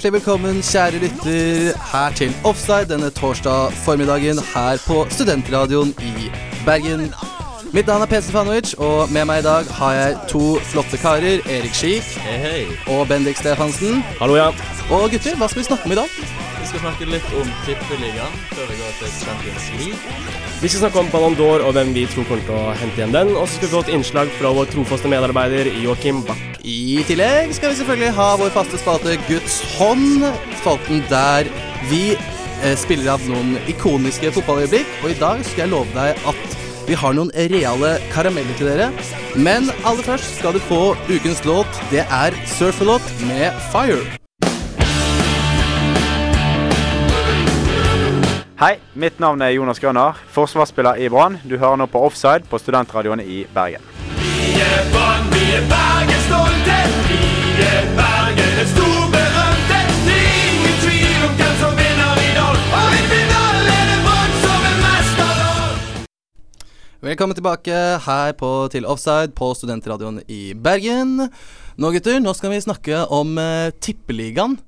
Hjertelig velkommen, kjære lytter, her til Offside denne torsdag formiddagen her på Studentradioen i Bergen. Mitt navn er PC Fanovic, og med meg i dag har jeg to flotte karer. Erik Schief og Bendik Stefansen. Hallo, ja. Og gutter, hva skal vi snakke om i dag? Vi skal snakke litt om tippeligaen før vi går til Champions League. Vi skal snakke om Ballon d'Or og hvem vi tror kommer til å hente igjen den. Og så skal vi få et innslag fra vår trofaste medarbeider Joakim Bach. I tillegg skal vi selvfølgelig ha vår faste spalte Guds hånd. Spalten der vi eh, spiller av noen ikoniske fotballøyeblikk. Og i dag skal jeg love deg at vi har noen reale karameller til dere. Men aller først skal du få ukens låt. Det er Surferlåt med Fire. Hei, mitt navn er Jonas Grønner, forsvarsspiller i Brann. Du hører nå på Offside på studentradioene i Bergen. Vi er Brann, vi er Bergen stolte. Vi er Bergen, den storberømte. Det er ingen tvil om hvem som vinner i dag. Og i finalen er det Brann som er mesterlag. Velkommen tilbake her på, til Offside på Studentradioen i Bergen. Nå, gutter, nå skal vi snakke om eh, Tippeligaen.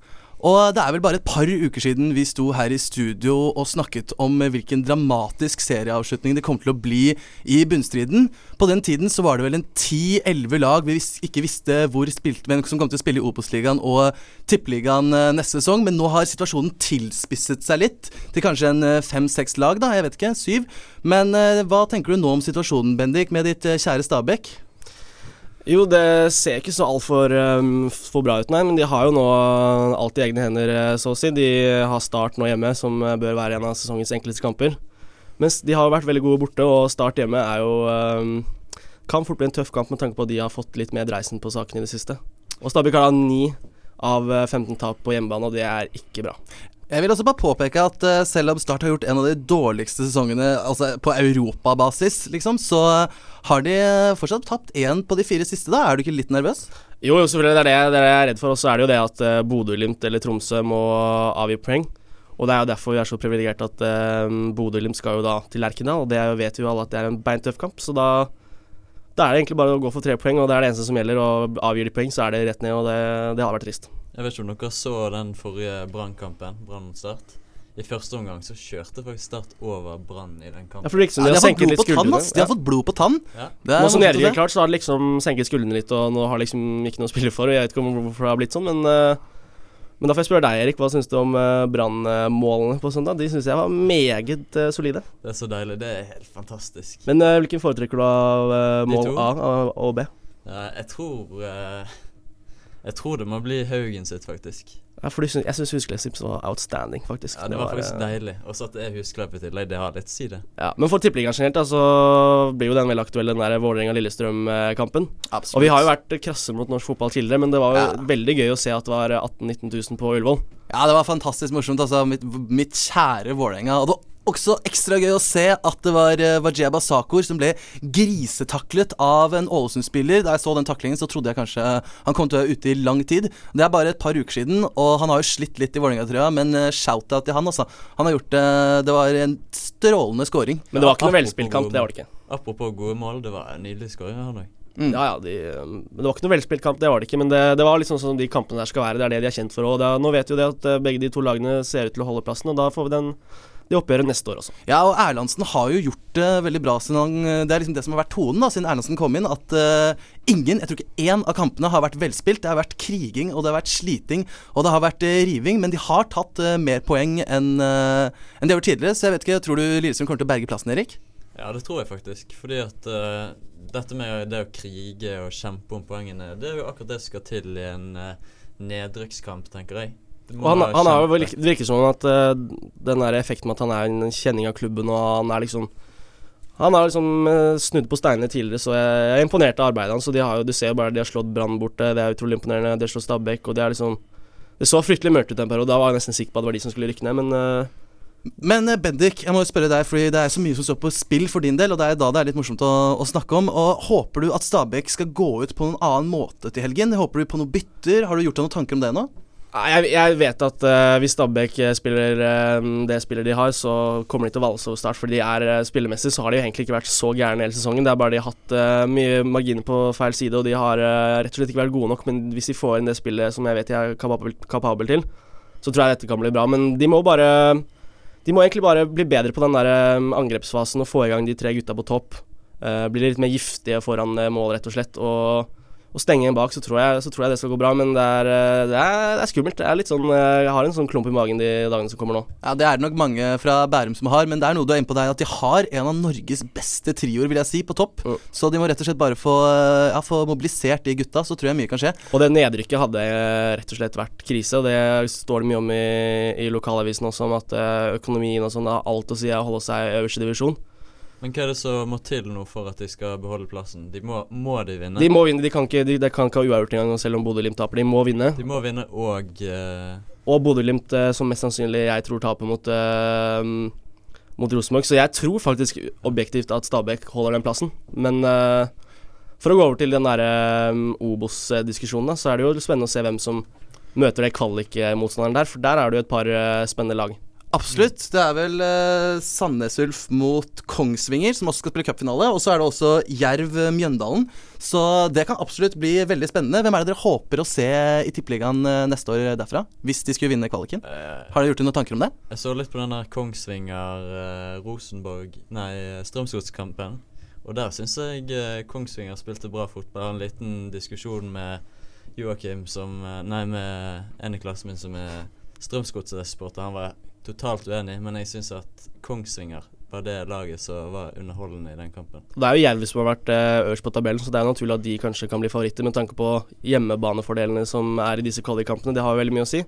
Og det er vel bare et par uker siden vi sto her i studio og snakket om hvilken dramatisk serieavslutning det kom til å bli i bunnstriden. På den tiden så var det vel en 10-11 lag vi ikke visste hvor spilte, men som kom til å spille i Opos-ligaen og Tippeligaen eh, neste sesong. Men nå har situasjonen tilspisset seg litt til kanskje en eh, fem-seks lag, da. Jeg vet ikke. Syv. Men eh, hva tenker du nå om situasjonen, Bendik, med ditt kjære Stabæk? Jo, det ser ikke så altfor um, for bra ut, nei. Men de har jo nå alt i egne hender, eh, så å si. De har Start nå hjemme, som eh, bør være en av sesongens enkleste kamper. Mens de har jo vært veldig gode borte, og Start hjemme er jo um, Kan fort bli en tøff kamp med tanke på at de har fått litt mer dreisen på saken i det siste. Og Stabæk har da ni av eh, 15 tap på hjemmebane, og det er ikke bra. Jeg vil også bare påpeke at uh, selv om Start har gjort en av de dårligste sesongene altså på europabasis, liksom, så har de eh, fortsatt tapt én på de fire siste. da Er du ikke litt nervøs? Jo, jo, selvfølgelig. Det er det, det er jeg er redd for. Og så er det jo det at uh, Bodø-Glimt eller Tromsø må avgi poeng. Og det er jo derfor vi er så privilegert at uh, Bodø-Glimt skal jo da til Lerkendal, og det vet jo alle at det er en beintøff kamp. Så da, da er det egentlig bare å gå for tre poeng, og det er det eneste som gjelder. Og avgir de poeng, så er det rett ned, og det, det har vært trist. Jeg vet ikke om dere så den forrige Brannkampen, Brann mot Start. I første omgang så kjørte faktisk Start over Brann i den Ja, kampen. for liksom, de, som Ja, de har har fått blod litt på tann, ass. De har fått blod på tann. Ja. Nå som voldsomt, er klart, så har de liksom senket skuldrene litt, og nå har liksom ikke noe å spille for. Og jeg vet ikke hvorfor det har blitt sånn, men uh, men da får jeg spørre deg, Erik. Hva syns du om uh, Brann-målene på søndag? De syns jeg var meget uh, solide. Det er så deilig. Det er helt fantastisk. Men uh, hvilken foretrekker du av uh, mål? A og- B? Ja, jeg tror Jeg tror det må bli Haugen sitt, faktisk. Ja, for du syns- jeg syns Husklepp var outstanding, faktisk. Ja, Det var faktisk var, deilig. Og så at det er husklepp i tillegg, det har litt å si, det. Ja, men for tippeligaen generelt, da, så blir jo den veldig aktuell, den der Vålerenga-Lillestrøm-kampen. Absolutt. Og vi har jo vært krasse mot norsk fotball tidligere, men det var jo Ja. veldig gøy å se at det var 18 000-19 000 på Ullevål. Ja, det var fantastisk morsomt. Altså, mitt, mitt kjære Vålerenga. hadde det var også ekstra gøy å se at det var uh, Wajeba Sakur som ble grisetaklet av en Ålesund-spiller. Da jeg så den taklingen, så trodde jeg kanskje han kom til å være ute i lang tid. Det er bare et par uker siden, og han har jo slitt litt i Vålerenga-trøya, men uh, shout-out til han, altså. Han har gjort det Det var en strålende scoring. Men det var ikke noe velspilt kamp, det var det ikke. Apropos gode mål, det var en nydelig scoring her nå. Mm. Ja, ja, de, men Det var ikke noe velspilt kamp, det var det ikke. Men det, det var liksom sånn de kampene der skal være. Det er det de er kjent for. Og det, er- nå vet vi jo det at eh, begge de to lagene ser ut til å holde plassen, og da får vi den, det oppgjøret neste år også. Ja, og Erlandsen har jo gjort det veldig bra siden han Det er liksom det som har vært tonen da siden Erlandsen kom inn. At uh, ingen, jeg tror ikke én av kampene har vært velspilt. Det har vært kriging, og det har vært sliting, og det har vært uh, riving. Men de har tatt uh, mer poeng enn enn de har gjort tidligere. Så jeg vet ikke, tror du Lillestrøm kommer til å berge plassen, Erik? Ja, det tror jeg faktisk. Fordi at uh, dette med det å krige og kjempe om poengene, det er jo akkurat det som skal til i en uh, nedrykkskamp, tenker jeg. Og han, han har jo Det virker som at uh, den der effekten med at han er en kjenning av klubben, og han er liksom Han har liksom uh, snudd på steinene tidligere, så jeg, jeg er imponert av arbeidet hans. Og de har jo, du ser jo bare de har slått Brann borte, det er utrolig imponerende. De har slått Stabæk, og det er liksom Det så fryktelig mørkt ut en periode. Da var jeg nesten sikker på at det var de som skulle rykke ned, men uh, Men Bendik, jeg må jo spørre deg, fordi det er så mye som står på spill for din del, og det er da det er litt morsomt å, å snakke om. Og Håper du at Stabæk skal gå ut på noen annen måte til helgen? Håper du på noen bytter? Har du gjort deg noen tanker om det nå? Jeg, jeg vet at uh, hvis Stabæk eh, spiller uh, det spillet de har, så kommer de til å valse over start. For de er uh, spillemessig så har de egentlig ikke vært så gærne hele sesongen. Det er bare de har hatt mye marginer på feil side, og de har rett og slett ikke vært gode nok. Men hvis de får inn det spillet som jeg vet de er kapabel, kapabel til, så tror jeg dette kan bli bra. Men de må bare De må egentlig bare bli bedre på den der angrepsfasen og få i gang de tre gutta på topp. Bli litt mer giftige foran mål, rett og slett. Og og stenge en bak, så tror, jeg, så tror jeg det skal gå bra. Men det er, eh, det er, det er skummelt. Det er sånn, eh, jeg har en sånn klump i magen de dagene som kommer nå. Ja, Det er det nok mange fra Bærum som har, men det er noe du er inne på der, at de har en av Norges beste trioer, vil jeg si, på topp. Mm. Så de må rett og slett bare få, ja, få mobilisert de gutta, så tror jeg mye kan skje. Og det nedrykket hadde eh, rett og slett vært krise, og det står det mye om i, i lokalavisen også, om at økonomien og sånn har alt å si å holde seg i øverste divisjon. Men hva er det som må til nå for at de skal beholde plassen? De må, må de vinne? De må vinne, de kan ikke, de, de kan ikke ha uavgjort engang, selv om Bodø-Glimt taper. De må vinne. De må vinne og uh... Og Bodø-Glimt, eh, som mest sannsynlig jeg tror taper mot, uh, mot Rosenborg. Så jeg tror faktisk objektivt at Stabæk holder den plassen. Men for å gå over til den derre um, Obos-diskusjonen, så er det jo spennende å se hvem som møter det kvalik-motstanderen der. For der er det jo et par spennende lag. Absolutt. Det er vel uh, Sandnes Ulf mot Kongsvinger, som også skal spille cupfinale. Og så er det også Jerv eh, Mjøndalen. Så det kan absolutt bli veldig spennende. Hvem er det dere håper å se i Tippeligaen uh, neste år derfra? Hvis de skulle vinne kvaliken? eh, Har dere gjort dere noen tanker om det? Jeg så litt på den der Kongsvinger-Rosenborg Nei, Strømsgodskampen. Og der syns jeg eh, Kongsvinger spilte bra fotball. En liten diskusjon med Joakim som eh, Nei, med en i klassen min som er Strømsgodset-supporter. Han var totalt uenig, men jeg syns at Kongsvinger var det laget som var underholdende i den kampen. Det er jo Jerv som har vært eh, øverst på tabellen, så det er naturlig at de kanskje kan bli favoritter med tanke på hjemmebanefordelene som er i disse kvalikkampene. Det har jo veldig mye å si.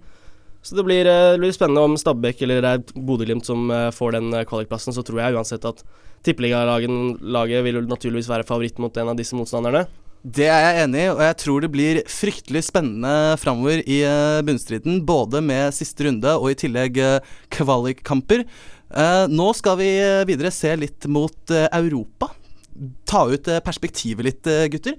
Så det blir, eh, det blir spennende om Stabæk eller er Bodø-Glimt som eh, får den eh, kvalikplassen. Så tror jeg uansett at tippeligalaget vil naturligvis være favoritt mot en av disse motstanderne. Det er jeg enig i, og jeg tror det blir fryktelig spennende framover i uh, bunnstriden. Både med siste runde og i tillegg uh, kvalikkamper. Eh, nå skal vi eh, videre se litt mot eh, Europa. Ta ut eh, perspektivet litt, eh, gutter.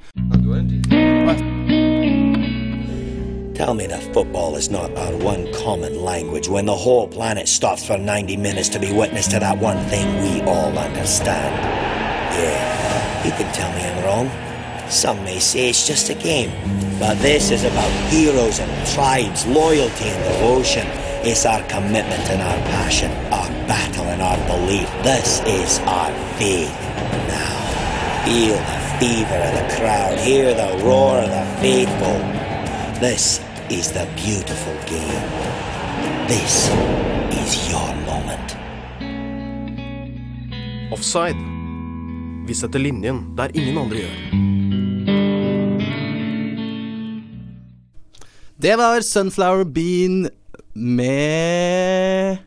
Tell me that football is not our one common language when the whole planet stops for 90 minutes to be witness to that one thing we all understand. Yeah, you can tell me I'm wrong. Some may say it's just a game. But this is about heroes and tribes, loyalty and devotion. It's our commitment and our passion, our battle and our belief. This is our faith. Now, feel the fever of the crowd, hear the roar of the faithful. This is the beautiful game. This is your moment. Offside. Vi setter linjen der ingen andre gjør. Det var Sunflower Bean med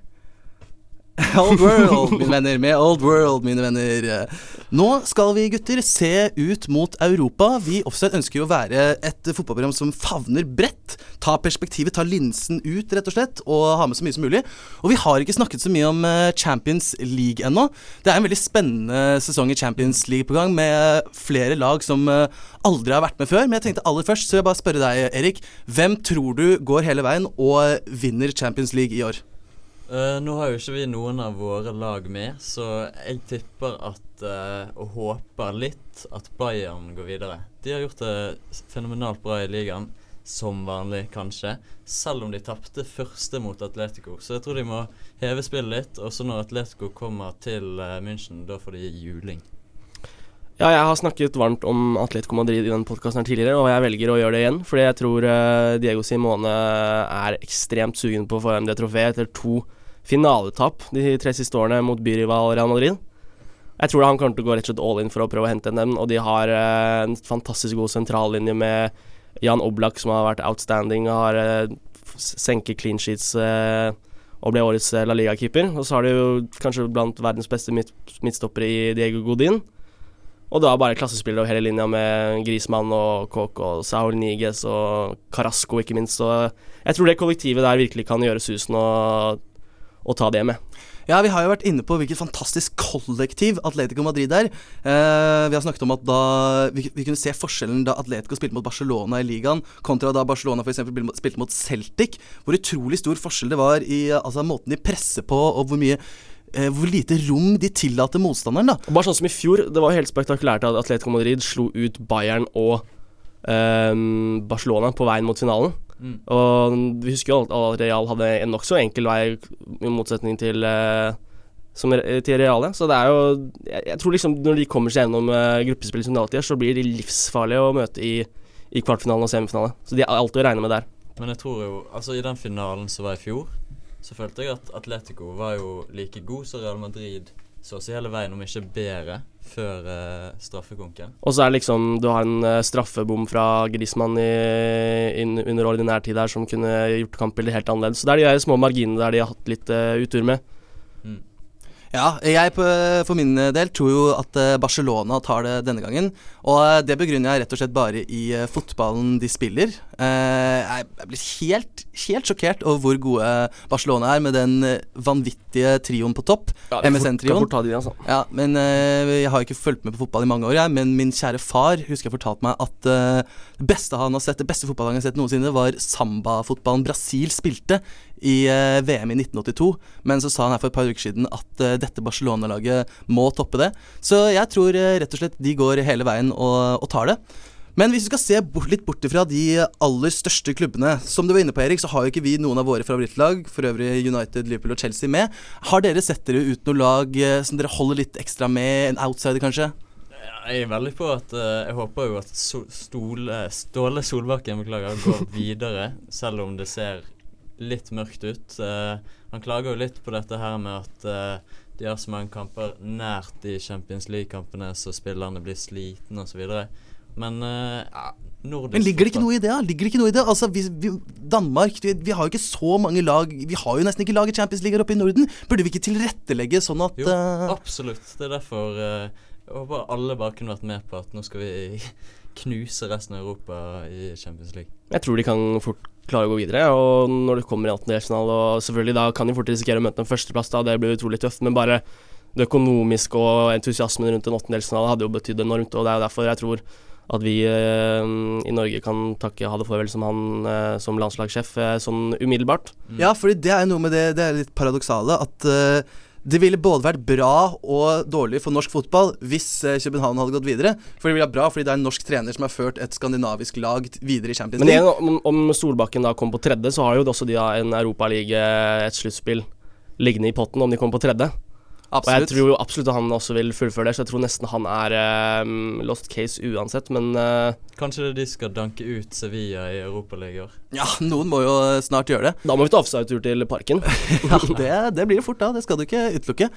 Old World, mine venner. Med Old World, mine venner. Nå skal vi gutter se ut mot Europa. Vi Offside ønsker jo å være et fotballprogram som favner bredt. Ta perspektivet, ta linsen ut, rett og slett, og ha med så mye som mulig. Og vi har ikke snakket så mye om eh, Champions League ennå. Det er en veldig spennende sesong i Champions League på gang, med flere lag som eh, aldri har vært med før. Men jeg tenkte aller først, så vil jeg bare spørre deg, Erik. Hvem tror du går hele veien og vinner Champions League i år? Eh, nå har jo ikke vi noen av våre lag med, så jeg tipper at uh, og håper litt at Bayern går videre. De har gjort det fenomenalt bra i ligaen, som vanlig kanskje, selv om de tapte første mot Atletico. Så jeg tror de må heve spillet litt, og så når Atletico kommer til uh, München, da får de juling. Ja, jeg har snakket varmt om Atletico Madrid i denne podkasten tidligere, og jeg velger å gjøre det igjen, fordi jeg tror Diego Simone er ekstremt sugen på å få hjem det trofeet etter to finaletap de tre siste årene mot byrival Real Madrid. Jeg tror han kommer til å gå rett og slett all in for å prøve å hente en dem, og de har eh, en fantastisk god sentrallinje med Jan Oblak, som har vært outstanding og har eh, senket clean sheets eh, og ble årets La Liga-keeper. Og så har de jo kanskje blant verdens beste midt midtstoppere i Diego Godin. Og da bare klassespillere over hele linja med Grismann og Kåk og Saul Niges og Carasco, ikke minst. Så jeg tror det kollektivet der virkelig kan gjøre susen og, og ta det med. Ja, vi har jo vært inne på hvilket fantastisk kollektiv Atletico Madrid er. Eh, vi har snakket om at da vi, vi kunne se forskjellen da Atletico spilte mot Barcelona i ligaen, kontra da Barcelona for eksempel spilte mot- Celtic. Hvor utrolig stor forskjell det var i altså, måten de presser på, og hvor mye eh, hvor lite rom de tillater motstanderen, da. Bare sånn som i fjor, det var helt spektakulært at Atletico Madrid slo ut Bayern og eh, Barcelona på veien mot finalen. Mm. Og vi husker jo at Real hadde en nokså enkel vei, i motsetning til, eh, som, til Reale. Så det er jo jeg, jeg tror liksom når de kommer seg gjennom uh, gruppespillet som de alltid gjør, så blir de livsfarlige å møte i, i kvartfinalen og semifinale. Så de er alltid å regne med der. Men jeg tror jo Altså, i den finalen som var i fjor, så følte jeg at Atletico var jo like god som Real Madrid så å si hele veien, om ikke bedre, før uh, straffekonken. Og så er det liksom Du har en uh, straffebom fra Griezmann i, in, under ordinær tid her som kunne gjort kampbildet helt annerledes. Så det er de små marginene der de har hatt litt uh, utur med. Ja, jeg for min del tror jo at eh, Barcelona tar det denne gangen. Og eh, det begrunner jeg rett og slett bare i eh, fotballen de spiller. Jeg blir helt, helt sjokkert over hvor gode Barcelona er med den vanvittige trioen på topp. Ja, MSN-trioen. altså. Ja, men Jeg har ikke fulgt med på fotball i mange år, jeg, men min kjære far husker jeg fortalte meg at det beste han har sett, det beste fotballen han har sett noensinne, var sambafotballen Brasil spilte i eh, VM i 1982. Men så sa han her for et par uker siden at eh, dette Barcelona-laget må toppe det. Så jeg tror eh, rett og slett de går hele veien og, og tar det. Men hvis vi skal se bort, litt bort ifra de aller største klubbene Som du var inne på, Erik, så har jo ikke vi noen av våre favorittlag, for øvrig United, Liverpool og Chelsea, med. Har dere sett dere ut noe lag som dere holder litt ekstra med? En outsider, kanskje? Jeg er veldig på at uh, Jeg håper jo at so Stole, Ståle Solbakken beklager, går videre, selv om det ser litt mørkt ut. Eh, han klager jo litt på dette her med at eh, de har så mange kamper nært de Champions League-kampene, så spillerne blir slitne osv. Men eh, ja, nordisk Men ligger det ikke noe i det? Ligger det ikke noe i det? Altså, vi, vi, Danmark vi, vi har jo ikke så mange lag Vi har jo nesten ikke lag i Champions League oppe i Norden. Burde vi ikke tilrettelegge sånn at Jo, absolutt. Det er derfor uh, jeg håper alle bare kunne vært med på at nå skal vi knuse resten av Europa i Champions League. Jeg tror de kan fort klare å gå videre. Og når det kommer i internasjonal, og selvfølgelig da kan de fort risikere å møte en førsteplass, da. Det blir utrolig tøft. Men bare det økonomiske og entusiasmen rundt en åttendelsfinale hadde jo betydd enormt. Og det er jo derfor jeg tror at vi eh, i Norge kan takke ha det farvel som han eh, som landslagssjef eh, sånn umiddelbart. Ja, fordi det er noe med det Det er litt paradoksale at eh, det ville både vært bra og dårlig for norsk fotball hvis eh, København hadde gått videre. For det ville vært bra fordi det er en norsk trener som har ført et skandinavisk lag videre i Champions Men League. igjen, om, om Solbakken da kom på tredje, så har jo også de da en Europaliga, et sluttspill, liggende i potten om de kommer på tredje. Og jeg tror jo absolutt at han også vil fullføre det, så jeg tror nesten han er um, lost case uansett. Men uh, Kanskje de skal danke ut Sevilla i Europaligaen i. Ja, noen må jo snart gjøre det. da må vi ta offside-tur til parken. Ja, det, det blir det fort da, det skal du ikke utelukke.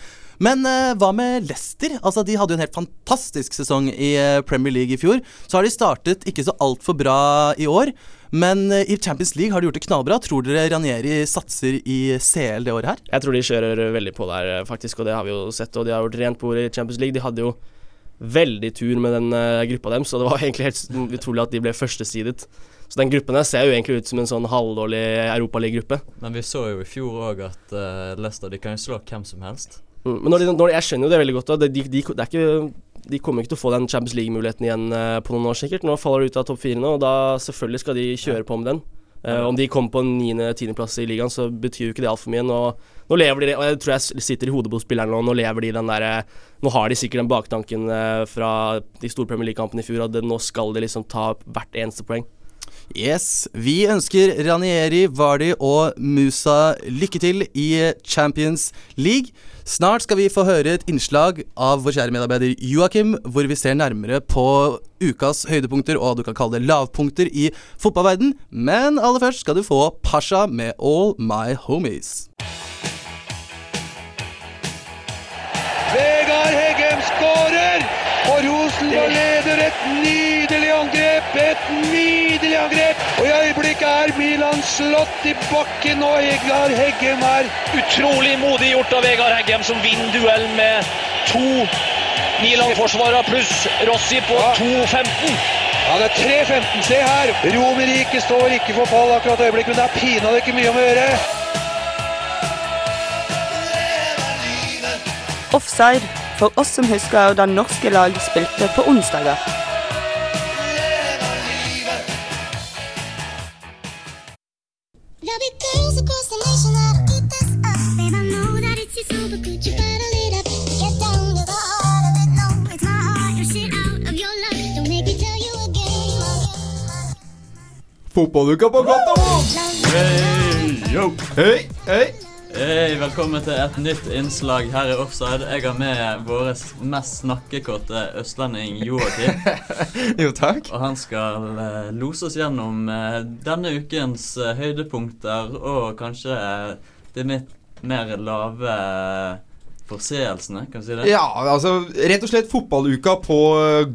Men uh, hva med Leicester? Altså, De hadde jo en helt fantastisk sesong i eh, Premier League i fjor. Så har de startet ikke så altfor bra i år. Men eh, i Champions League har de gjort det knallbra. Tror dere Ranieri satser i CL det året her? Jeg tror de kjører veldig på der, eh, faktisk, og det har vi jo sett. Og de har gjort rent bord i Champions League. De hadde jo veldig tur med den eh, gruppa dem, så det var egentlig helt utrolig at de ble førstesidet. Så den gruppen der ser jo egentlig ut som en sånn halvdårlig europaliggruppe. Men vi så jo i fjor òg at uh, Leicester de kan jo slå hvem som helst. Mm, Men når de, når de, jeg skjønner jo det veldig godt. Da. De, de, de, det er ikke, de kommer ikke til å få den Champions League-muligheten igjen eh, på noen år, sikkert. Nå faller de ut av topp fire nå, og da selvfølgelig skal de kjøre på med den. Eh, om de kommer på en niende-tiendeplass i ligaen, så betyr jo ikke det altfor mye. Nå, nå lever de, og jeg tror jeg sitter i hodet på spillerne nå, nå lever de den derre Nå har de sikkert den baktanken eh, fra de store Premier League-kampene i fjor, at nå skal de liksom ta hvert eneste poeng. Yes. Vi ønsker Ranieri, Vardy og Musa lykke til i Champions League. Snart skal vi få høre et innslag av vår kjære medarbeider Joakim, hvor vi ser nærmere på ukas høydepunkter og du kan kalle det lavpunkter i fotballverden. Men aller først skal du få Pasha med All My Homies. Vegard Heggem skårer! Og Rosenborg leder et nydelig angrep! Et nydelig angrep! Og i øyeblikket er Milan slått i bakken, og Vegard Heggem er Utrolig modig gjort av Vegard Heggem, som vinner duell med to Milan-forsvarere pluss Rossi på Ja. 2.15. Ja, det er 3-15. Se her! Romerike står ikke for fall akkurat i øyeblikket, men det er pinadø ikke mye om å gjøre. Offside, for oss som husker da norske lag spilte på onsdager. Fotballuka på godt og vondt! Hey, hei. Hei, velkommen til et nytt innslag her i Offside. Jeg har med vår mest snakkekåte østlending Joakim. jo, takk. Og han skal eh, lose oss gjennom eh, denne ukens eh, høydepunkter og kanskje de litt mer lave forseelsene, kan vi si det? Ja, altså rett og slett fotballuka på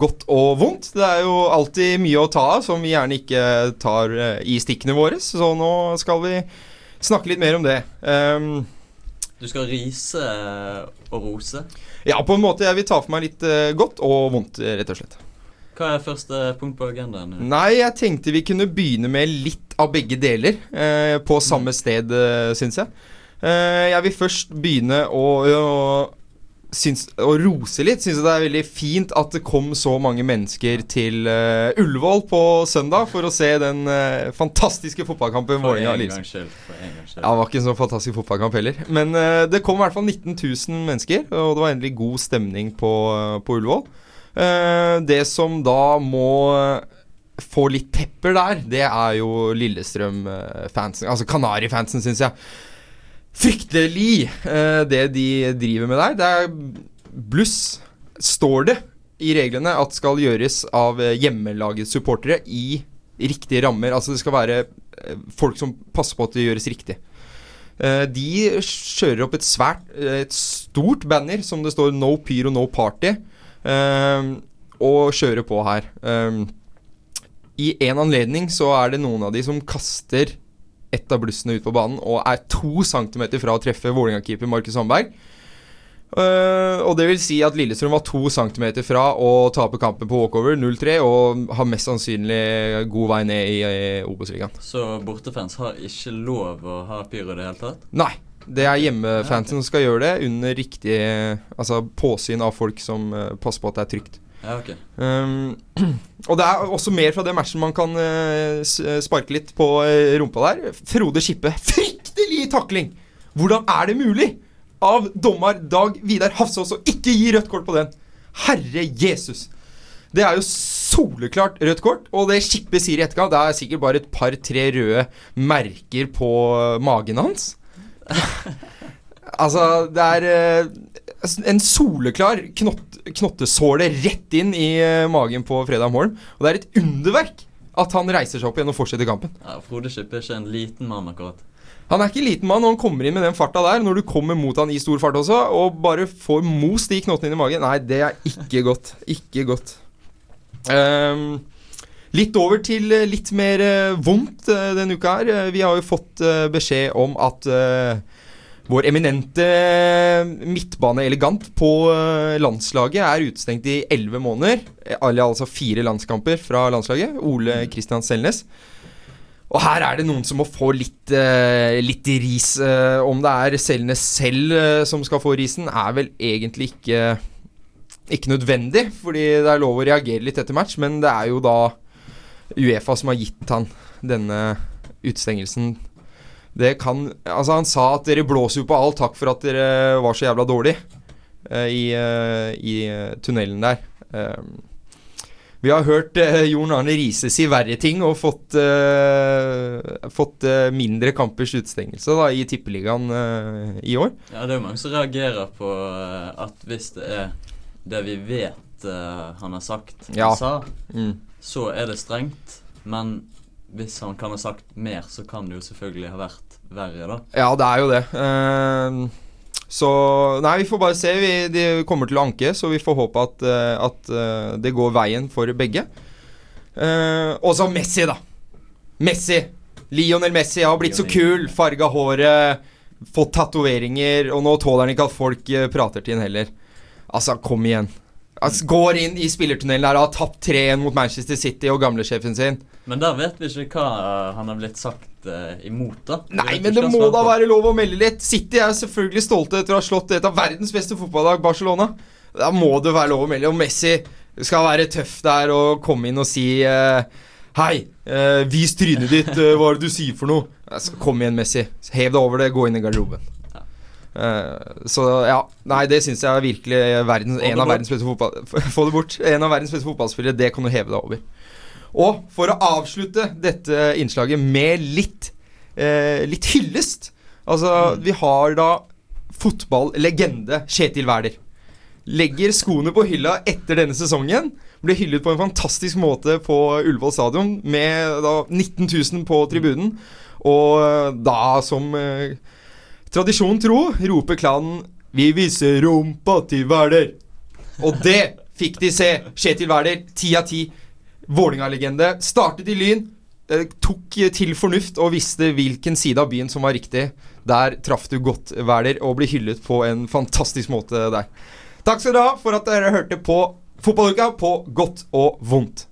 godt og vondt. Det er jo alltid mye å ta av som vi gjerne ikke tar i stikkene våre. Så nå skal vi snakke litt mer om det. Um, Du skal rise eh, og rose. ja, på en måte. Jeg vil ta for meg litt eh, godt og vondt, eh, rett og slett. Hva er første punkt på agendaen? Nei, jeg tenkte vi kunne begynne med litt av begge deler eh, på samme sted, uh, syns jeg. Eh, jeg vil først begynne å, å, syns, å rose litt. Syns det er veldig fint at det kom så mange mennesker til uh, Ullevål på søndag for å se den uh, fantastiske fotballkampen For en gangs skyld. Ja, det var ikke en så fantastisk fotballkamp heller. Men uh, det kom i hvert fall 19 000 mennesker, og det var endelig god stemning på, på Ullevål. Det som da må få litt pepper der, det er jo Lillestrøm-fansen. Altså Kanari-fansen, syns jeg. Fryktelig eh, det de driver med der. Det er bluss, står det i reglene, at skal gjøres av eh, hjemmelagets supportere i riktige rammer. Altså det skal være eh, folk som passer på at det gjøres riktig. De kjører opp et svært Et stort banner som det står 'No Pyro, No Party', og kjører på her. I en anledning så er det noen av de som kaster ett av blussene ut på banen og er to centimeter fra å treffe Vålerenga-keeper Markus Sandberg. Uh, og det vil si at Lillestrøm var to centimeter fra å tape kampen på walkover 0-3 og har mest sannsynlig god vei ned i, i Obos-ligaen. Så bortefans har ikke lov å ha pyro i det hele tatt? Nei. Det er hjemmefansen som skal gjøre det, under riktig Altså påsyn av folk som uh, passer på at det er trygt. Ja, okay. Um, og det er også mer fra det matchen man kan uh, sparke litt på eh, rumpa der. Frode Skippe. Fryktelig takling! Hvordan er det mulig av dommer Dag Vidar Hafsås å ikke gi rødt kort på den? Herre Jesus! Det er jo soleklart rødt kort, og det Skippe sier i etterkant, det er sikkert bare et par-tre røde merker på magen hans. altså, det er uh, en soleklar knott, knottesåle rett inn i eh, magen på Fredheim Holm. Og det er et underverk at han reiser seg opp igjen og fortsetter kampen. Ja, Frode Skippe er ikke en liten mann, akkurat. Han er ikke liten mann, og han kommer inn med den farta der. Når du kommer mot han i stor fart også, og bare får most de knottene inn i magen Nei, det er ikke godt. Ikke godt. Um, litt over til eh, litt mer eh, vondt denne uka her. Vi har jo fått beskjed om at eh, vår eminente midtbaneelegant på eh, landslaget er utestengt i elleve måneder. Eh, altså fire landskamper fra landslaget. Ole Kristian Selnes. Og her er det noen som må få litt, uh, litt ris. Uh, om det er Selnes selv uh, som skal få risen, er vel egentlig ikke ikke nødvendig, fordi det er lov å reagere litt etter match, men det er jo da Uefa som har gitt han denne utestengelsen. Det kan Altså, han sa at dere blåser jo på alt. takk for at dere var så jævla dårlig eh, i, eh, i eh, tunnelen der. Vi har hørt Jon Arne Riise si verre ting og fått, fått mindre kampers utestengelse i Tippeligaen i år. Ja, det er jo mange som reagerer på at hvis det er det vi vet han har sagt Ja. sa, Mm. så er det strengt. Men hvis han kan ha sagt mer, så kan det jo selvfølgelig ha vært verre, da. Ja, det er jo det. Eh, så Nei, vi får bare se. Vi, de kommer til å anke, så vi får håpe at, eh, at eh, det går veien for begge. Eh, og så Messi, da. Messi. Lionel Messi har blitt så kul. Farga håret, fått tatoveringer, og nå tåler han ikke at folk eh, prater til han heller. Altså, kom igjen. Altså, går inn i spillertunnelen der og har tapt 3-1 mot Manchester City og gamlesjefen sin. Men der vet vi ikke hva han har blitt sagt eh, imot, da. Nei, men det må da være lov å melde litt. City er selvfølgelig stolte etter å ha slått et av verdens beste fotballag, Barcelona. Da må det være lov å melde. Og Messi skal være tøff der og komme inn og si uh, Hei, uh, vis trynet ditt, hva er det du sier for noe? Altså, kom igjen, Messi. Hev deg over det, gå inn i garderoben. Så ja, nei, det syns jeg er virkelig verdens, en av verdens beste fotball... Få det bort. En av verdens beste fotballspillere, det kan du heve deg over. Og for å avslutte dette innslaget med litt eh, Litt hyllest Altså, vi har da fotballegende Kjetil Wæler. Legger skoene på hylla etter denne sesongen. Ble hyllet på en fantastisk måte på Ullevål stadion med da 19 000 på tribunen. Og eh, da, som eh, tradisjon tro, roper klanen 'Vi viser rumpa til Wæler'. Og det fikk de se. Kjetil Wæler, ti av ti. Vålinga-legende. Startet i Lyn. Tok til fornuft og visste hvilken side av byen som var riktig. Der traff du godt, Wæler, og ble hyllet på en fantastisk måte der. Takk skal dere ha for at dere hørte på Fotballuka på godt og vondt.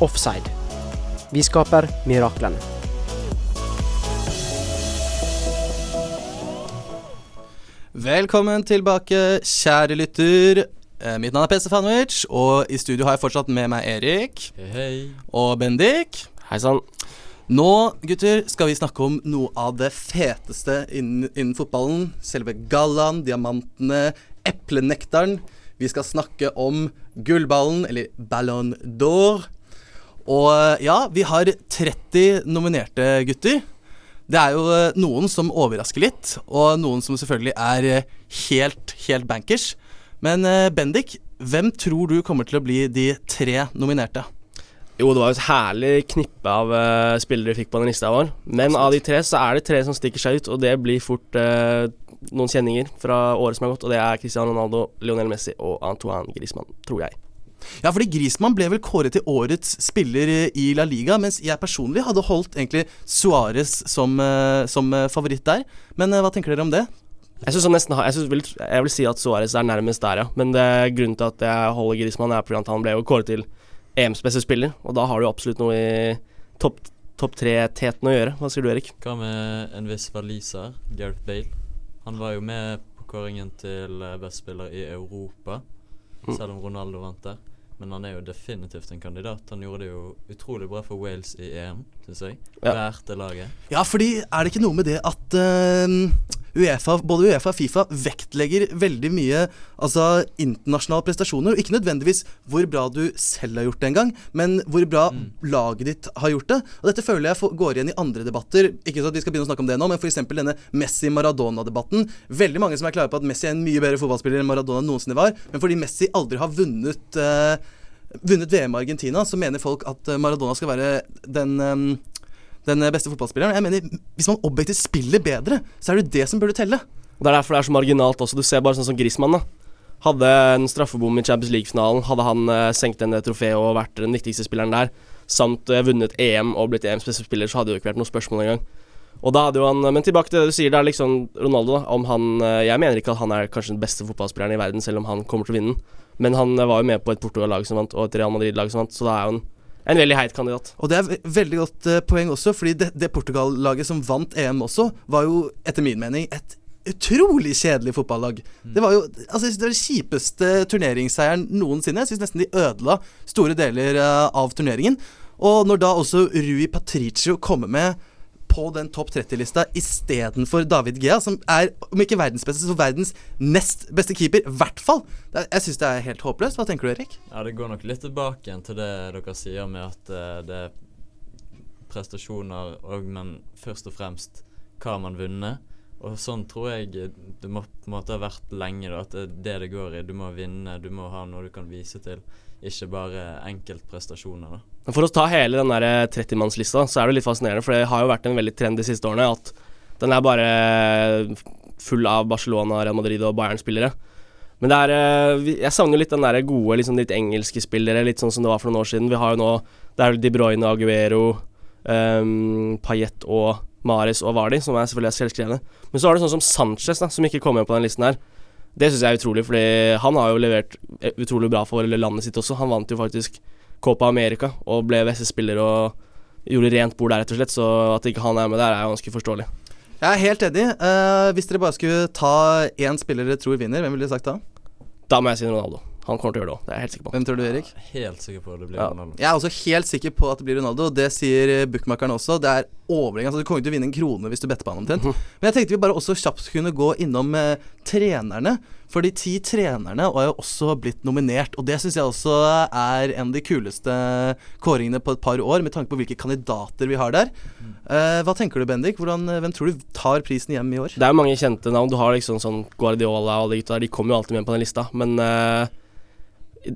Offside. Vi skaper miraklene. Velkommen tilbake, kjære lytter. Eh, mitt navn er PC Fanwich, og i studio har jeg fortsatt med meg Erik. Hei, hei. Og Bendik. Hei sann. Nå, gutter, skal vi snakke om noe av det feteste innen, innen fotballen. Selve gallaen, diamantene, eplenektaren. Vi skal snakke om gullballen, eller Ballon d'Or. Og eh, ja, vi har 30 nominerte gutter. Det er jo eh, noen som overrasker litt, og noen som selvfølgelig er eh, helt, helt bankers. Men Bendik, hvem tror du kommer til å bli de tre nominerte? Jo, det var jo et herlig knippe av uh, spillere vi fikk på den lista vår. Men av de tre så er det tre som stikker seg ut, og det blir fort uh, noen kjenninger fra året som er gått. Og det er Cristiano Ronaldo, Lionel Messi og Antoine Griezmann, tror jeg. Ja, fordi Griezmann ble vel kåret til årets spiller i La Liga, mens jeg personlig hadde holdt egentlig Suárez som, eh, som eh, favoritt der. Men eh, hva tenker dere om det? Jeg synes han nesten har, jeg, synes, vil, jeg vil si at Suárez er nærmest der, ja. Men det, grunnen til at jeg holder Griezmann, er fordi at han ble jo kåret til EMs beste spiller. Og da har du absolutt noe i topp top tre-teten å gjøre. Hva sier du, Erik? Hva med en viss waliser, Gareth Bale? Han var jo med på kåringen til best spiller i Europa, Mm. selv om Ronaldo vant der. Men han er jo definitivt en kandidat. Han gjorde det jo utrolig bra for Wales i EM, syns jeg. Ja. Bærte laget. Ja, fordi er det ikke noe med det at uh, Uefa, både Uefa og Fifa vektlegger veldig mye altså internasjonale prestasjoner, og ikke nødvendigvis hvor bra du selv har gjort det en gang, men hvor bra laget ditt har gjort det. Og dette føler jeg går igjen i andre debatter. Ikke så at vi skal begynne å snakke om det nå, men f.eks. denne Messi-Maradona-debatten. Veldig mange som er klare på at Messi er en mye bedre fotballspiller enn Maradona noensinne var, men fordi Messi aldri har vunnet eh, Vunnet VM i Argentina, så mener folk at eh, Maradona skal være den eh, den beste fotballspilleren. Jeg mener, Hvis man objektivt spiller bedre, så er det det som burde telle. Og Det er derfor det er så marginalt også. Du ser bare sånn som Griezmann, da. Hadde en straffebom i Champions League-finalen, hadde han eh, senkt en trofé og vært den viktigste spilleren der, samt eh, vunnet EM og blitt EMs beste spiller, så hadde det jo ikke vært noe spørsmål engang. Og da hadde jo han Men tilbake til det du sier, det er liksom Ronaldo, da. Om han eh, Jeg mener ikke at han er kanskje den beste fotballspilleren i verden, selv om han kommer til å vinne den. Men han var jo med på et Portugal-lag som vant, og et Real Madrid-lag som vant, så da er jo en, en veldig heit kandidat. Og det er ve- veldig godt eh, poeng også, fordi det, det Portugal-laget som vant EM også, var jo etter min mening et utrolig kjedelig fotballag. Det var jo altså, det var den kjipeste turneringsseieren noensinne. Jeg syns nesten de ødela store deler eh, av turneringen. Og når da også Rui Patricio kommer med på den topp 30-lista istedenfor David Gea, som er, om ikke verdens beste, så verdens nest beste keeper. I hvert fall. Jeg syns det er helt håpløst. Hva tenker du, Erik? Ja, det går nok litt tilbake igjen til det dere sier med at eh, det er prestasjoner og men først og fremst hva man har vunnet. Og sånn tror jeg det må på en måte ha vært lenge, da. At det er det det går i. Du må vinne, du må ha noe du kan vise til. Ikke bare enkeltprestasjoner, da. Men For å ta hele den der 30-mannslista, så er det litt fascinerende, for det har jo vært en veldig trend de siste årene at den er bare full av Barcelona, Real Madrid og Bayern-spillere. Men det er eh, Jeg savner jo litt den der gode, liksom litt engelske spillere, litt sånn som det var for noen år siden. Vi har jo nå Det er jo De Bruyne, Aguero, um, Payet og Mares og Vardi, som er selvfølgelig er selvskrevne. Men så har du sånn som Sanchez, da, som ikke kommer på den listen her. Det syns jeg er utrolig, fordi han har jo levert eh, utrolig bra for landet sitt også. Han vant jo faktisk Copa America og ble beste spiller og gjorde rent bord der, rett og slett. Så at ikke han er med der, er ganske forståelig. Jeg er helt enig. Uh, hvis dere bare skulle ta én spiller dere tror vinner, hvem ville dere sagt da? Da må jeg si Ronaldo. Han kommer til å gjøre det òg, det er jeg helt sikker på. Hvem tror du, Erik? Helt sikker på at det blir Ja. Ronaldo. Jeg er også helt sikker på at det blir Ronaldo. Det sier bookmakeren også. Det er overlegent. Altså, du kommer ikke til å vinne en krone hvis du better på han omtrent. Men jeg tenkte vi bare også kjapt kunne gå innom eh, trenerne. For de ti trenerne har jo også blitt nominert. Og det syns jeg også er en av de kuleste kåringene på et par år, med tanke på hvilke kandidater vi har der. Eh, hva tenker du, Bendik? Hvordan, eh, hvem tror du tar prisen hjem i år? Det er jo mange kjente navn. Du har liksom sånn Guardiola og de gutta der. De kommer jo alltid med på den lista. Men eh,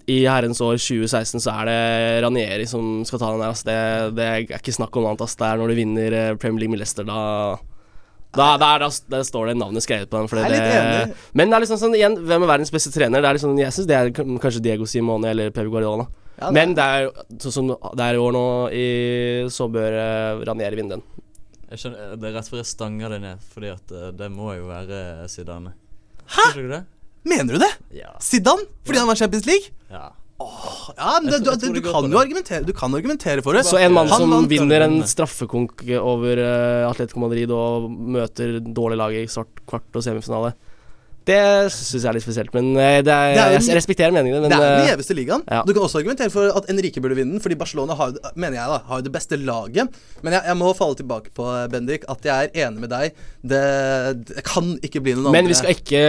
i- herrens år 2016 så er det Ranieri som skal ta den der. Altså Det, det er ikke snakk om annet. Altså Det er når du vinner eh, Premier League med Leicester, da da, der, da, der, står det navnet skrevet på den. fordi Jeg er litt det. Men det er liksom sånn, igjen, hvem er verdens beste trener? Det er liksom, jeg syns det er kanskje Diego Simone eller Pep Guardiola. Ja, det Men det er sånn som det er i år nå, i, så bør uh, Ranieri vinne den. Jeg skjønner, det er rett før jeg stanger det ned, fordi at eh, det må jo være Zidane. Hæ? Tror du det? Mener du det? Ja. Zidane? Fordi han var Champions League? Ja. Ja, men det, du, du, det du kan jo argumentere Du kan argumentere for det. Så en mann Han som vinner en straffekonk over uh, Atletico Madrid og møter dårlig lag i svart kvart og semifinale, det syns jeg er litt spesielt. Men eh, det er, er jeg, respekterer meningene. Men det er den eh, gjeveste ligaen. ja. Du kan også argumentere for at Enrique burde vinne den, fordi Barcelona har, mener jeg da, har det beste laget. Men jeg, jeg må falle tilbake på, Bendik, at jeg er enig med deg. Det, det kan ikke bli noen andre. men vi skal, ikke,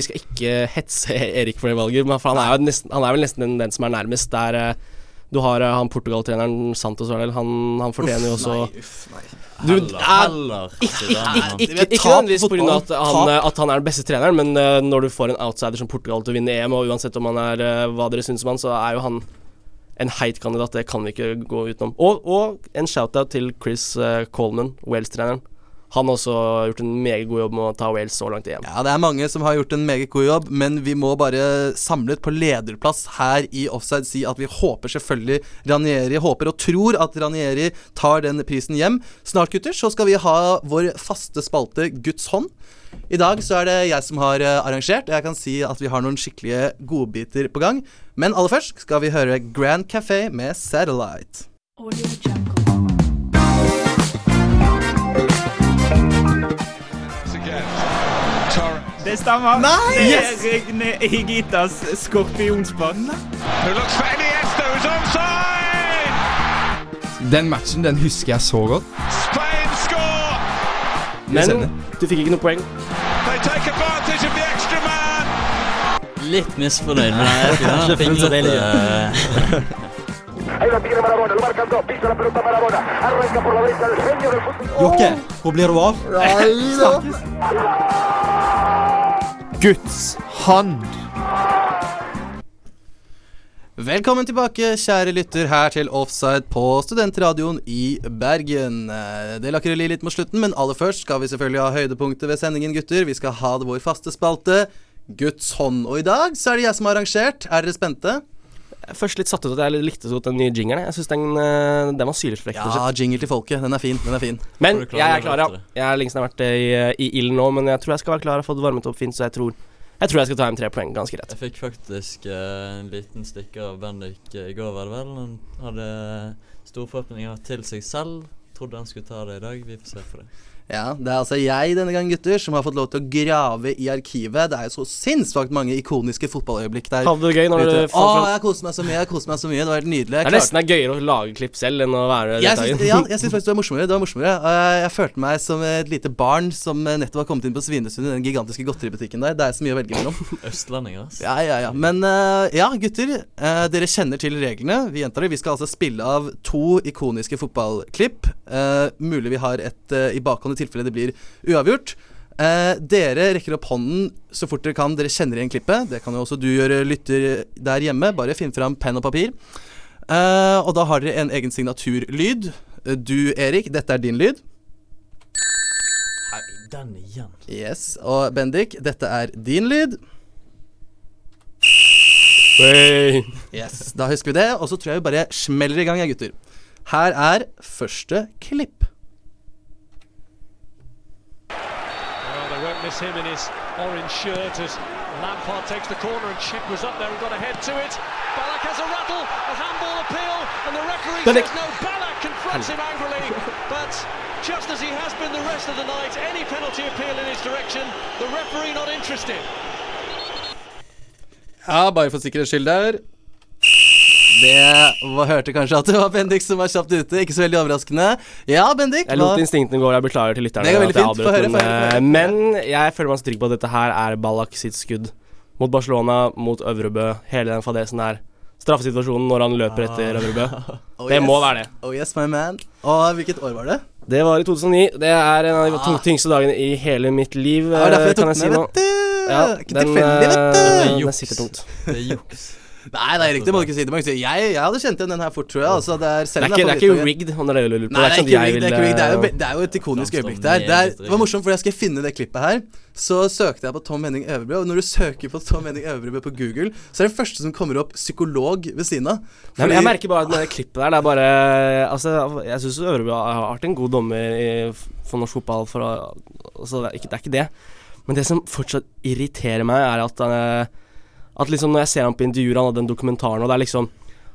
vi skal ikke hetse Erik for det valget, for han er, jo nesten, han er vel nesten den, den som er nærmest. Der eh, du har eh, han Portugal-treneren Santos Ardel, han, han fortjener jo også Nei, uff, nei. Du Heller, er heller Ikke, ikke Tap nødvendigvis pga. at, han, eh, at han er den beste treneren, men uh, når du får en outsider som Portugal til å vinne EM, og uansett om han er uh, hva dere syns om han, så er jo han en heit kandidat. Det kan vi ikke gå utenom. Og, og en shout-out til Chris uh, Coleman, Wales-treneren. Han har også gjort en meget god jobb med å ta Wales så langt i EM. Ja, det er mange som har gjort en meget god jobb, men vi må bare samlet på lederplass her i Offside si at vi håper selvfølgelig Ranieri Håper og tror at Ranieri tar den prisen hjem. Snart, gutter, så skal vi ha vår faste spalte Guds hånd. I dag så er det jeg som har eh, arrangert, og jeg kan si at vi har noen skikkelige godbiter på gang. Men aller først skal vi høre Grand Café med Satellite. Det stemmer. Nei! Det Yes! er Regne Higitas skorpionspark. Den matchen den husker jeg så godt. Men du fikk ikke noe poeng. Litt misfornøyd, men jeg finner Ikke uh... Jokke, hvor blir du av? Guds hand. Velkommen tilbake, kjære lytter, her til Offside på Studentradioen i Bergen. Eh, Det lakker li litt mot slutten, men aller først skal vi selvfølgelig ha høydepunktet ved sendingen, gutter. Vi skal ha det vår faste spalte, Guds hånd. Og i dag så er det jeg som har arrangert. Er dere spente? Jeg Først litt satt ut at jeg likte så godt den nye jingeren. jeg. Jeg syns den, eh, den var sylfrekk. Ja, jingle til folket. Den er fin. Den er fin. Men jeg er klar, ja. Jeg er lengst jeg har vært eh, i, i ilden nå, men jeg tror jeg skal være klar og fått varmet opp fint, så jeg tror jeg, tror jeg skal ta hjem tre poeng ganske rett. Jeg fikk faktisk eh, en liten stikker av Bendik i går, var det vel. Han hadde store forhåpninger til seg selv. Trodde han skulle ta det i dag. Vi får se på det. Ja, Det er altså jeg denne gang, gutter, som har fått lov til å grave i arkivet. Det er jo så sinnssvakt mange ikoniske fotballøyeblikk der. Hadde det gøy når du Å, fram- jeg koste meg så mye. Jeg koste meg så mye. Det var helt nydelig. Jeg Det er nesten er gøyere å lage klipp selv enn å være deltaker. ja, jeg syns faktisk det var morsommere. Det var morsommere. Eh, Jeg følte meg som et lite barn som nettopp har kommet inn på Svinesund i den gigantiske godteributikken der. Det er så mye å velge mellom. Østlendinger, ass. Ja, ja, ja. Men eh, ja, gutter. eh, dere kjenner til reglene. Vi gjentar det. Vi skal altså spille av to ikoniske fotballklipp. Eh, mulig vi har et i bakhånd i tilfelle det blir uavgjort. Eh, dere rekker opp hånden så fort dere kan. Dere kjenner igjen klippet. Det kan jo også du gjøre, lytter der hjemme. Bare finn fram penn og papir. Eh, og da har dere en egen signaturlyd. Du, Erik, dette er din lyd. Den igjen. Yes. Og Bendik, dette er din lyd. Yes, Da husker vi det. Og så tror jeg vi bare smeller i gang, jeg, gutter. Her er første klipp. Well, they him in his orange shirt as Lampard takes the corner and Chick was up there and got a head to it. Ballack has a rattle, a handball appeal, and the referee Ballack. says no. Ballack confronts him angrily, but just as he has been the rest of the night, any penalty appeal in his direction, the referee not interested. Ja, bare for sikkerhets skyld der. Det var, hørte kanskje at det var Bendik som var kjapt ute. Ikke så veldig overraskende. Ja, Bendik. Jeg lot instinktene gå, jeg beklager til lytterne. Det går veldig fint. Få høre, få men, høre, få eh, høre. men jeg føler meg så trygg på at dette her er Ballak sitt skudd. Mot Barcelona, mot Øvrebø, hele den fadesen der. Straffesituasjonen når han løper etter Øvrebø. Oh, det yes. må være det. Oh yes, my man. Og hvilket år var det? Det var i 2009. Det er en av de ah. tyngste dagene i hele mitt liv, derfor jeg eh, tok kan jeg si med, nå. vet du. Ja, Ikke tilfeldig, vet du. eh, Det er Den juks. sitter tungt. Det er juks. Nei, det er riktig. Må du ikke si det. Ikke si. Jeg, jeg hadde kjent igjen den her fort, tror jeg. Altså, det, er, Det er ikke, det er ikke rigged, Han er det du lurer på. Nei, det er sånn ikke rigged. Det, er ikke rigged. det, er jo, eh, det er jo et ikonisk øyeblikk der. Det, er, det var morsomt, for jeg skal finne det klippet her. Så søkte jeg på Tom Henning Øvrebø, og når du søker på Tom Henning Øvrebø på Google, så er det første som kommer opp psykolog ved siden av. Nei, men jeg merker bare at det klippet der, det er bare Altså, jeg syns Øvrebø har vært en god dommer i, for norsk fotball, for Altså, det er ikke det. Er. Men det som fortsatt irriterer meg, er at eh, At liksom når jeg ser ham på intervjuer, han hadde den dokumentaren, og det er liksom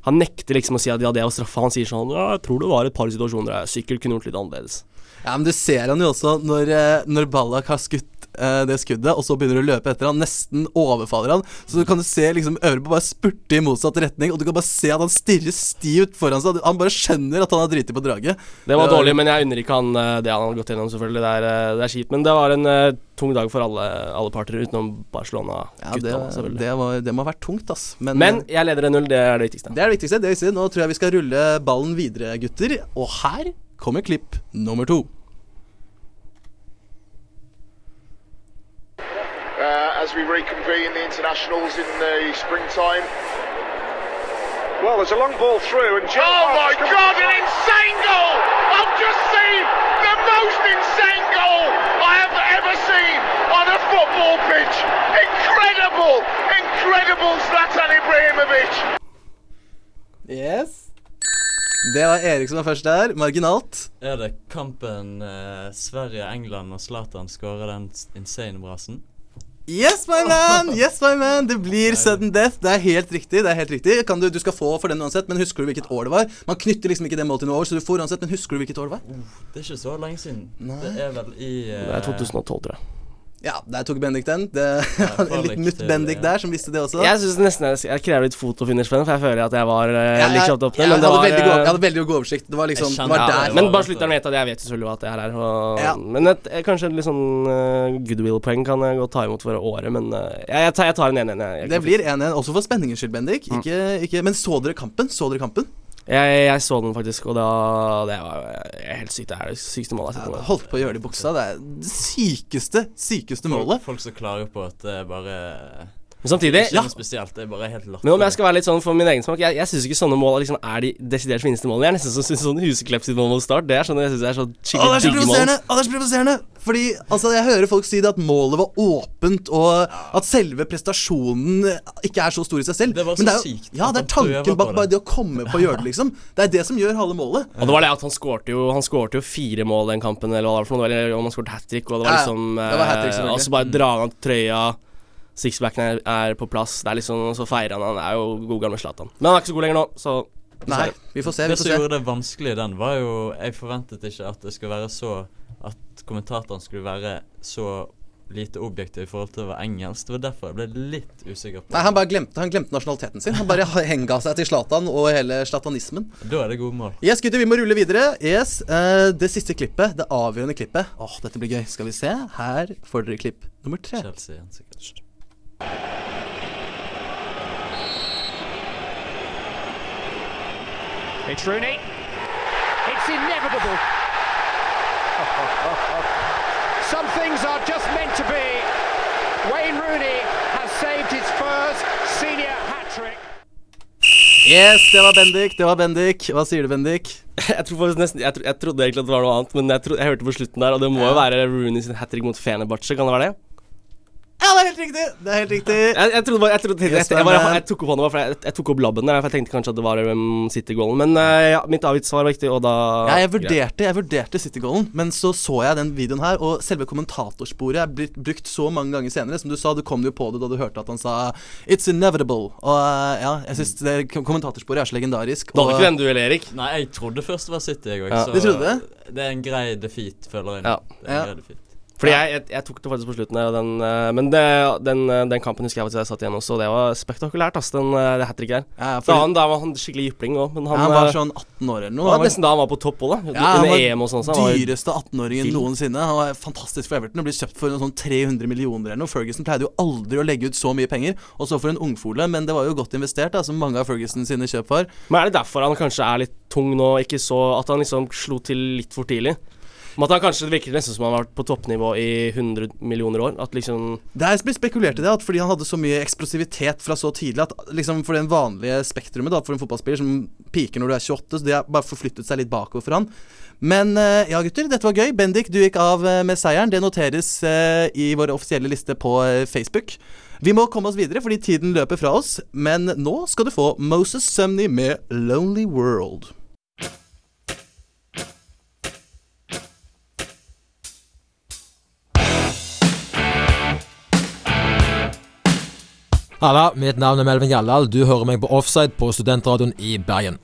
Han nekter liksom å si at ja, det var straffa. Han sier sånn Ja, jeg tror det var et par situasjoner jeg sikkert kunne gjort litt annerledes. Ja, men du ser han jo også når, eh, når Ballak har skutt eh, det skuddet, og så begynner du å løpe etter han, nesten overfaller han. Så kan du se liksom Øvrebø bare spurte i motsatt retning, og du kan bare se at han stirrer stivt foran seg. Han bare skjønner at han har driti på draget. Det var dårlig, men jeg unner ikke han eh, det han har gått gjennom, selvfølgelig. Det er, eh, det er kjipt. Men det var en tung dag for alle, alle parter, utenom Ja, Barcelona-gutta, det, det, var, det må ha vært tungt, ass. Men, Men jeg leder 1-0, det er det viktigste. det er det viktigste. det viktigste. Nå tror jeg vi skal rulle ballen videre, gutter. Og her kommer klipp nummer to. uh, as we reconvene the internationals in the springtime. Well, there's a long ball through, and oh my God, an insane goal! I've just seen the most insane goal I have ever seen on a football pitch. Incredible, incredible Zlatan Ibrahimovic. Yes. Det var Erik som var først der. Marginalt. Er det kampen eh, Sverige-England og Zlatan skårer den insane brasen? Yes, my man! Yes, my man! Det blir sudden death. Det er helt riktig. det er helt riktig kan du, du skal få for den uansett, men husker du hvilket år det var? Man knytter liksom ikke det målet til noe år, så du får uansett, men husker du hvilket år det var? Det er ikke så lenge siden. Nei. Det er vel i uh, Det er 2012, tror jeg. Ja, der tok Bendik den. Det, en litt mutt Bendik ja. der, som visste det også. Jeg synes nesten jeg, jeg krever litt fotofinish på den, for jeg føler at jeg var uh, litt kjapt opp der. Men jeg, det hadde var veldig god, eh, jeg hadde veldig god oversikt. Det var liksom Det var ja, der. Men bare slutteren vet at jeg vet selvfølgelig at det er her. Og, Ja. Men et, eh, kanskje et litt sånn uh, goodwill-poeng kan jeg godt ta imot for året, men uh, jeg, jeg, tar, jeg tar en 1-1. jeg- jeg- Det blir 1-1, også for spenningens skyld, Bendik. Ikke, ikke, men så dere kampen? Så dere kampen? Jeg, jeg så den faktisk, og da Det var helt sykt. Det er det sykeste målet jeg har sett. Jeg holdt på å gjøre det i buksa. Det er det sykeste, sykeste målet. Folk, folk som klager på at det er bare Men samtidig ja. spesielt, det er bare helt. Men om jeg skal være litt sånn for min egen smak Jeg, jeg syns ikke sånne mål liksom er de desidert fineste målene. Jeg er nesten som syns sånn Huseklepp sitt mål mot start. Det er sånn jeg syns er så skikkelig er så digge mål. Å, det er så provoserende! Fordi altså, jeg hører folk si det at målet var åpent, og at selve prestasjonen ikke er så stor i seg selv. Det var så Men det er jo, sykt Ja, det er tanken bak det. bare det å komme på å gjøre det, liksom. Det er det som gjør halve målet. Og det var det at han skårte jo Han skårte jo fire mål den kampen, eller hva det var for noe. Eller om han skårte hat trick, og det var Ja, liksom det var eh. Og så bare drar han av trøya. Sixpacken er, er på plass. Det er liksom Så feirer han. Han er jo god gammel Zlatan. Men han er ikke så god lenger nå, så Nei, vi får se. Vi Det som gjorde det vanskelig den, var jo Jeg forventet ikke at det skulle være så At kommentatoren skulle være så lite objektiv i forhold til å være engelsk. Det var derfor jeg ble litt usikker på Nei, han bare glemte, han glemte nasjonaliteten sin. Han bare henga seg til Zlatan og hele zlatanismen. Da er det gode mål. Yes, gutter, vi må rulle videre. Yes, uh, Det siste klippet, det avgjørende klippet. Åh, dette blir gøy. Skal vi se. Her får dere klipp nummer tre. Chelsea igjen, sikkert. It's Rooney. It's inevitable. Some things are just meant to be. Wayne Rooney has saved his Spurs senior hat trick. Yes, det var Bendik. Det var Bendik. Hva sier du, Bendik? Jeg, tror faktisk nesten, jeg, tro, jeg trodde egentlig at det var noe annet, men jeg, tro, jeg hørte på slutten der, og det må jo være Rooney sin hat trick mot Fenerbahçe, kan det være det? Er helt riktig! Det er helt riktig. Jeg, jeg trodde jeg, trodde, jeg, jeg, jeg, bare, men- jeg tok opp hånda, for jeg, jeg tok opp labben der, for jeg tenkte kanskje at det var um, City-goalen. Men uh, ja, mitt avgiftssvar var riktig, og da Ja, jeg vurderte, jeg vurderte City-goalen, men så så jeg den videoen her, og selve kommentatorsporet er blitt brukt så mange ganger senere. Som du sa, du kom jo på det da du hørte at han sa 'It's inevitable'. Og uh, ja, jeg syns kommentatorsporet er så legendarisk. Du hadde ikke den du, eller Erik? Nei, jeg trodde først det var City, jeg òg. Ja. Du trodde det? Det er en grei defeat, føler jeg. Ja. Det er en Ja. grei defeat. Fordi jeg, jeg, jeg tok det faktisk på slutten der, den, eh, men det, den, eh, den kampen husker jeg faktisk jeg satt igjen også, og det var spektakulært, ass, den, eh, det hat tricket der. Ja, da, han, da var han skikkelig jypling òg, men han, Ja, han var sånn 18 år eller noe. Det var nesten da han var på topp òg, da. Ja, han var EM og sånn. så dyreste 18-åringen noensinne. Han var fantastisk for Everton og ble kjøpt for noe sånn 300 millioner eller noe. Ferguson pleide jo aldri å legge ut så mye penger, og så for en ungfole, men det var jo godt investert, da, som mange av Ferguson sine kjøp var. Men er det derfor han kanskje er litt tung nå, ikke så At han liksom slo til litt for tidlig? Om at han kanskje det virker nesten som han har vært på toppnivå i 100 millioner år. At liksom Det er spekulert i det, at fordi han hadde så mye eksplosivitet fra så tidlig at liksom for den vanlige spektrumet da, for en fotballspiller som piker når du er 28, så det har bare forflyttet seg litt bakover for han. Men eh, ja, gutter, dette var gøy. Bendik, du gikk av eh, med seieren. Det noteres eh, i vår offisielle liste på Facebook. Vi må komme oss videre fordi tiden løper fra oss, men nå skal du få Moses Sumney med 'Lonely World'. Halla, mitt navn er Melvin Gjallal. Du hører meg på Offside på Studentradioen i Bergen.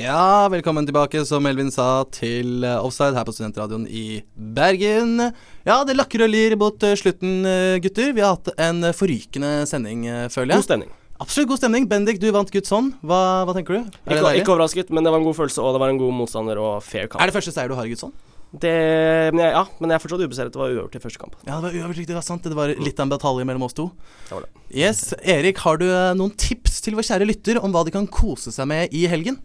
Ja, velkommen tilbake, som Melvin sa, til eh, Offside her på Studentradioen i Bergen. Ja, det lakker og lir mot eh, slutten, eh, gutter. Vi har hatt en forrykende sending, føler jeg. God stemning. Absolutt god stemning. Bendik, du vant Guds hånd. Hva, hva tenker du? Er ikke, ikke overrasket, men det var en god følelse, og det var en god motstander og fair kamp. Er det første seier du har i Guds hånd? Det men jeg, Ja, men jeg er fortsatt ubeseiret. Det var uavgjort i første kamp. Ja, det var uoversikt, det var sant. Det var litt av en batalje mellom oss to. Det var det. Yes, Erik, har du eh, noen tips til vår kjære lytter om hva de kan kose seg med i helgen?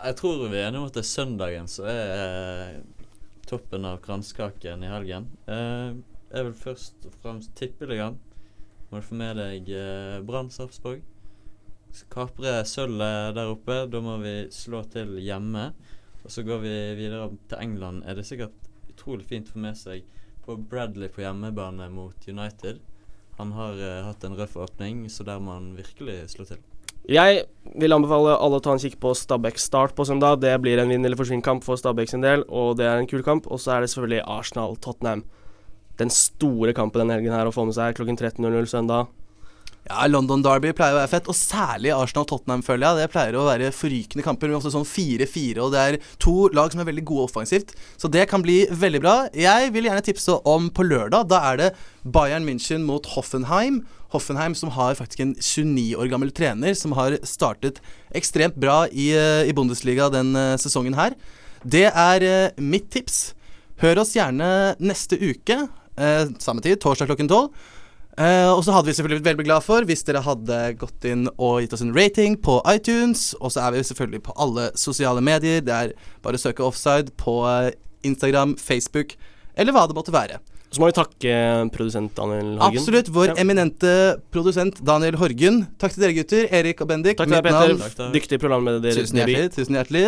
Jeg tror vi er enige om at det er søndagen som er eh, toppen av kranskaken i helgen. Eh, jeg vil først og fremst tippeligaen. Må du få med deg eh, Brann Sarpsborg. Kapre sølvet der oppe. Da må vi slå til hjemme. Og så går vi videre til England. Er det sikkert utrolig fint å få med seg på Bradley på hjemmebane mot United. Han har uh, hatt en røff åpning, så der må han virkelig slå til. Jeg vil anbefale alle å ta en kikk på Stabæk Start på søndag. Det blir en vinn eller forsvinn-kamp for Stabæk sin del, og det er en kul kamp. Og så er det selvfølgelig Arsenal-Tottenham. Den store kampen denne helgen her å få med seg klokken 13.00 søndag. Ja, London Derby pleier å være fett, og særlig Arsenal-Tottenham, føler jeg. Det pleier å være forrykende kamper, men også sånn 4-4, og det er to lag som er veldig gode offensivt. Så det kan bli veldig bra. Jeg vil gjerne tipse om på lørdag. Da er det Bayern München mot Hoffenheim. Hoffenheim som har faktisk en 29 år gammel trener som har startet ekstremt bra i, eh, i Bundesliga den eh, sesongen her. Det er eh, mitt tips. Hør oss gjerne neste uke, eh, samme tid, torsdag klokken tolv. Eh, og så hadde vi selvfølgelig blitt veldig glad for hvis dere hadde gått inn og gitt oss en rating på iTunes. Og så er vi selvfølgelig på alle sosiale medier. Det er bare å søke offside på eh, Instagram, Facebook eller hva det måtte være. Så må vi takke produsent Daniel Horgen. Absolutt. Vår Ja. eminente produsent Daniel Horgen. Takk til dere gutter. Erik og Bendik. Takk til deg, Peter. Dyktig programleder. Tusen hjertelig. Tusen hjertelig.